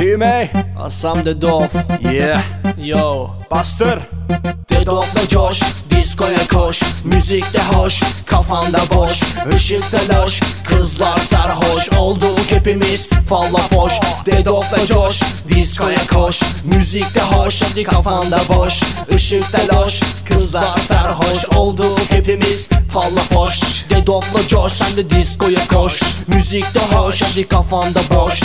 Kime? Assam the Dove Yeah. Yo. Bastır. Dedokla coş, diskoya koş Müzikte hoş, kafanda boş. Işıkta loş, kızlar sarhoş. Olduk hepimiz falla foş. Dedokla coş, diskoya koş Müzikte hoş, hadi kafanda boş. Işıkta loş, kızlar sarhoş. Olduk hepimiz falla foş. Dedokla coş, sen de diskoya koş Müzikte hoş, hadi kafanda boş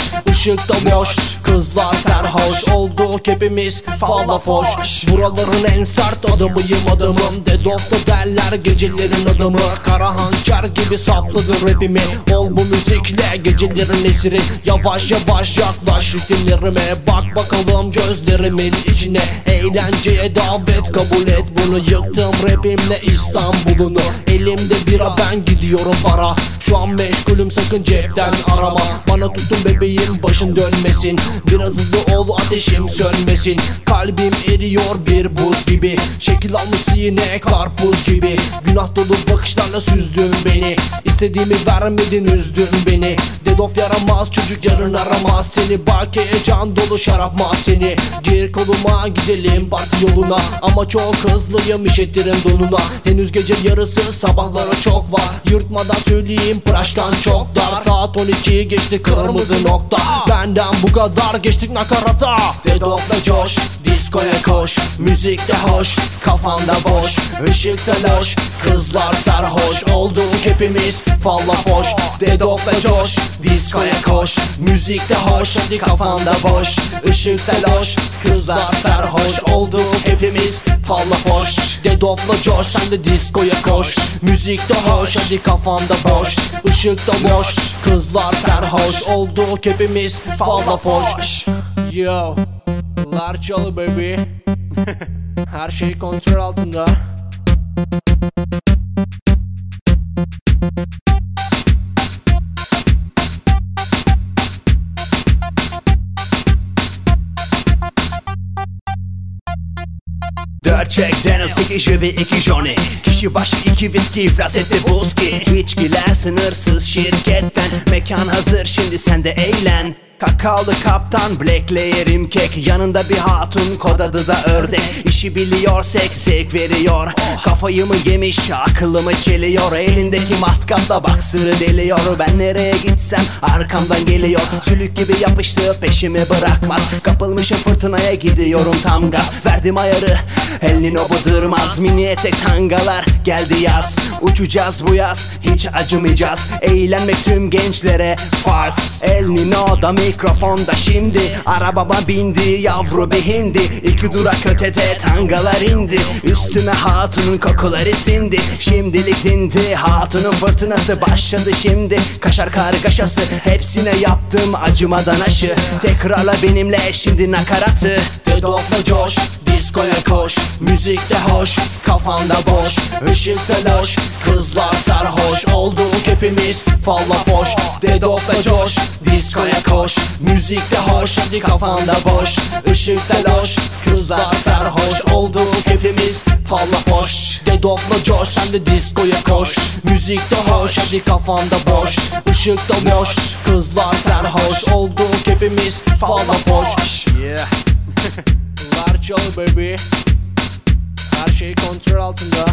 Işıkta loş, kızlar sarhoş Olduk hepimiz falla foş. Buraların en sert adamıyım adamım. Dedokta derler gecelerin adamı. Kara hançer gibi sapladı rapimi. Ol bu müzikle gecelerin esiri. Yavaş yavaş yaklaş ritimlerime. Bak bakalım gözlerimin içine. Eğlenceye davet kabul et bunu. Yıktım rapimle İstanbul'unu. Elimde bira ben gidiyorum para Şu an meşgulüm sakın cepten arama. Bana tutun bebeğim başın dönmesin. Biraz hızlı ol ateşim sönmesin. Kalbim eriyor bir buz gibi. Şekil almış yine karpuz gibi. Günah dolu bakışlarla süzdün beni. İstediğimi vermedin üzdün beni Dedof yaramaz çocuk yarın aramaz. Seni bakeye can dolu şarapmaz seni Gir koluma gidelim parti yoluna. Ama çok hızlıyım işetirim donuna. Henüz gece yarısı sabahlara çok var. Yırtmadan söyleyeyim pıraşkan çok dar. Saat 12 geçti kırmızı nokta. Benden bu kadar geçtik nakarata. Dedokla coş Diskoya koş, müzikte hoş, kafanda boş Işıkta loş, kızlar sarhoş. Olduk hepimiz falla foş Dedokla coş, diskoya koş. Müzikte hoş, hadi kafanda boş. Işıkta loş, kızlar sarhoş. Olduk hepimiz falla foş Dedokla coş, sen de diskoya koş. Müzikte hoş, hadi kafanda boş. Işıkta loş, kızlar sarhoş. Olduk hepimiz falla foş Yo Larçalı baby. Her şey kontrol altında Dört çek Daniel sekiz ve iki Johnny Kişi başı iki viski iflas etti buzki. İçkiler sınırsız şirketten. Mekan hazır şimdi sen de eğlen Kakaolu kaptan black layerim kek. Yanında bir hatun kod adı da ördek. İşi biliyorsak zevk veriyor. Kafayı mı yemiş akıllımı çeliyor? Elindeki matkapla baksırı deliyor. Ben nereye gitsem arkamdan geliyor. Sülük gibi yapıştı peşimi bırakmaz. Kapılmışım fırtınaya gidiyorum tam gaz. Verdim ayarı El Nino bıdırmaz Mini etek tangalar geldi yaz. Uçacağız bu yaz hiç acımayacağız. Eğlenmek tüm gençlere farz. El Nino'da mikrofonda şimdi. Arabama bindi yavru bir hindi. İki durak ötede tangalar indi. Üstüme hatunun kokuları sindi. Şimdilik dindi hatunun fırtınası başladı şimdi. Kaşar kargaşası hepsine yaptım acımadan aşı. Tekrarla benimle şimdi nakaratı. Dedokla coş, diskoya koş. Müzikte hoş, kafanda boş. Işıkta loş, kızlar sarhoş. Olduk hepimiz falla foş Dedokla coş, diskoya koş. Müzikte hoş, hadi kafanda boş. Işıkta loş, kızlar sarhoş. Olduk hepimiz falla foş Dedokla coş, sen de diskoya koş. Müzikte hoş, hadi kafanda boş. Işıkta loş, kızlar sarhoş. Olduk hepimiz falla foş Yeah. Larçalı baby. Her şey kontrol altında